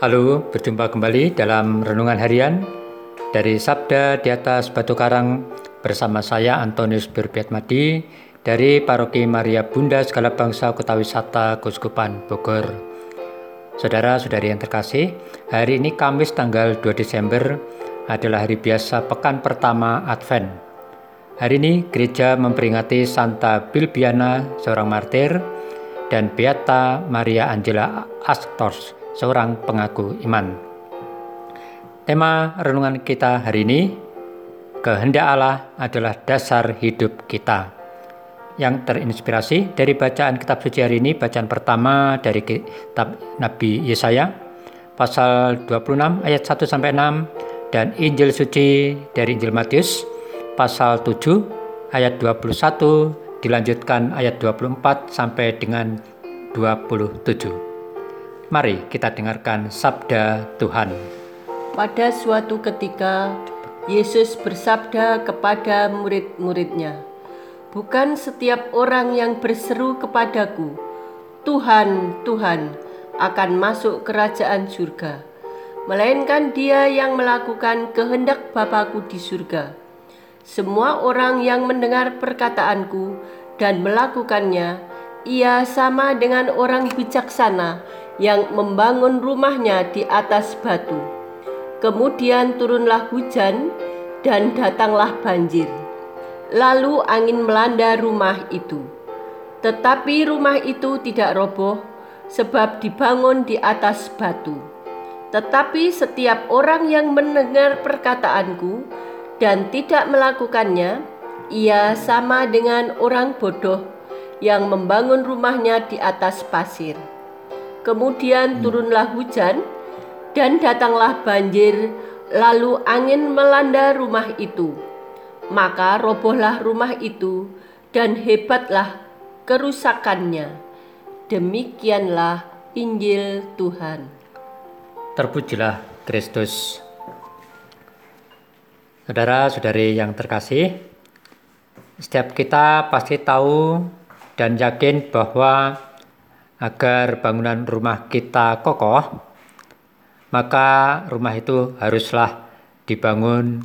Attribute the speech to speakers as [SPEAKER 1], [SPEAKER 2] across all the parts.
[SPEAKER 1] Halo, berjumpa kembali dalam renungan harian dari Sabda di atas Batu Karang bersama saya Antonius Berbiatmadi dari Paroki Maria Bunda Segala Bangsa Kota Wisata Kuskupan Bogor. Saudara-saudari yang terkasih, hari ini Kamis tanggal 2 Desember adalah hari biasa pekan pertama Advent. Hari ini gereja memperingati Santa Bilbiana, seorang martir, dan Beata Maria Angela Astors, seorang pengaku iman. Tema renungan kita hari ini, kehendak Allah adalah dasar hidup kita. Yang terinspirasi dari bacaan kitab suci hari ini, bacaan pertama dari kitab Nabi Yesaya, pasal 26 ayat 1 sampai 6 dan Injil suci dari Injil Matius pasal 7 ayat 21 dilanjutkan ayat 24 sampai dengan 27. Mari kita dengarkan sabda Tuhan.
[SPEAKER 2] Pada suatu ketika, Yesus bersabda kepada murid-muridnya, "Bukan setiap orang yang berseru kepadaku, 'Tuhan, Tuhan,' akan masuk kerajaan surga, melainkan dia yang melakukan kehendak Bapakku di surga. Semua orang yang mendengar perkataanku dan melakukannya, ia sama dengan orang bijaksana yang membangun rumahnya di atas batu. Kemudian turunlah hujan dan datanglah banjir. Lalu angin melanda rumah itu. Tetapi rumah itu tidak roboh sebab dibangun di atas batu. Tetapi setiap orang yang mendengar perkataanku dan tidak melakukannya, ia sama dengan orang bodoh yang membangun rumahnya di atas pasir. Kemudian turunlah hujan dan datanglah banjir, lalu angin melanda rumah itu. Maka robohlah rumah itu dan hebatlah kerusakannya. Demikianlah Injil Tuhan.
[SPEAKER 1] Terpujilah Kristus. Saudara-saudari yang terkasih, setiap kita pasti tahu dan yakin bahwa agar bangunan rumah kita kokoh, maka rumah itu haruslah dibangun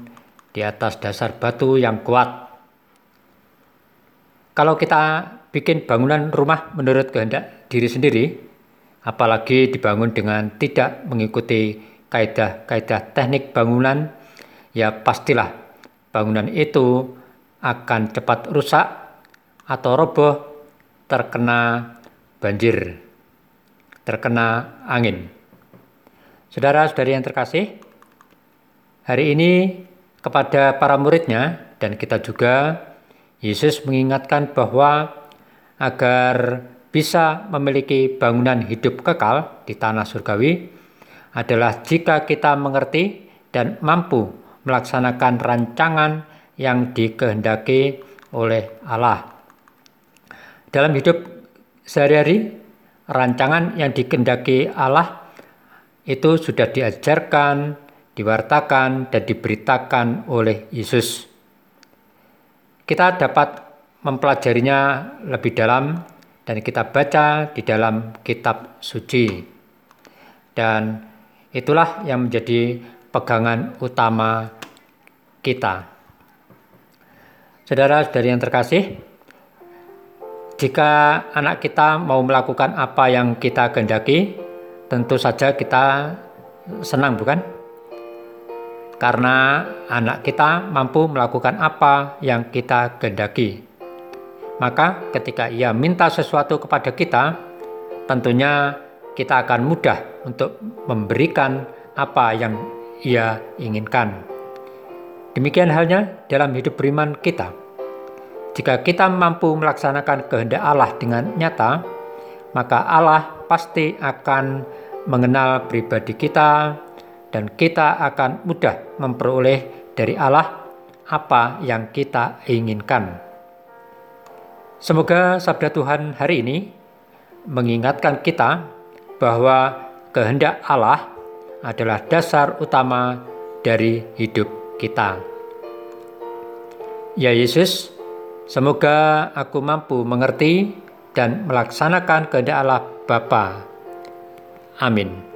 [SPEAKER 1] di atas dasar batu yang kuat. Kalau kita bikin bangunan rumah menurut kehendak diri sendiri, apalagi dibangun dengan tidak mengikuti kaidah-kaidah teknik bangunan, ya pastilah bangunan itu akan cepat rusak atau roboh terkena banjir, terkena angin. Saudara-saudari yang terkasih, hari ini kepada para muridnya dan kita juga, Yesus mengingatkan bahwa agar bisa memiliki bangunan hidup kekal di tanah surgawi adalah jika kita mengerti dan mampu melaksanakan rancangan yang dikehendaki oleh Allah. Dalam hidup sehari-hari rancangan yang dikendaki Allah itu sudah diajarkan, diwartakan, dan diberitakan oleh Yesus. Kita dapat mempelajarinya lebih dalam dan kita baca di dalam kitab suci. Dan itulah yang menjadi pegangan utama kita. Saudara-saudari yang terkasih, jika anak kita mau melakukan apa yang kita kehendaki, tentu saja kita senang, bukan? Karena anak kita mampu melakukan apa yang kita kehendaki. Maka, ketika ia minta sesuatu kepada kita, tentunya kita akan mudah untuk memberikan apa yang ia inginkan. Demikian halnya dalam hidup beriman kita jika kita mampu melaksanakan kehendak Allah dengan nyata, maka Allah pasti akan mengenal pribadi kita dan kita akan mudah memperoleh dari Allah apa yang kita inginkan. Semoga sabda Tuhan hari ini mengingatkan kita bahwa kehendak Allah adalah dasar utama dari hidup kita. Ya Yesus, Semoga aku mampu mengerti dan melaksanakan kehendak Allah Bapa. Amin.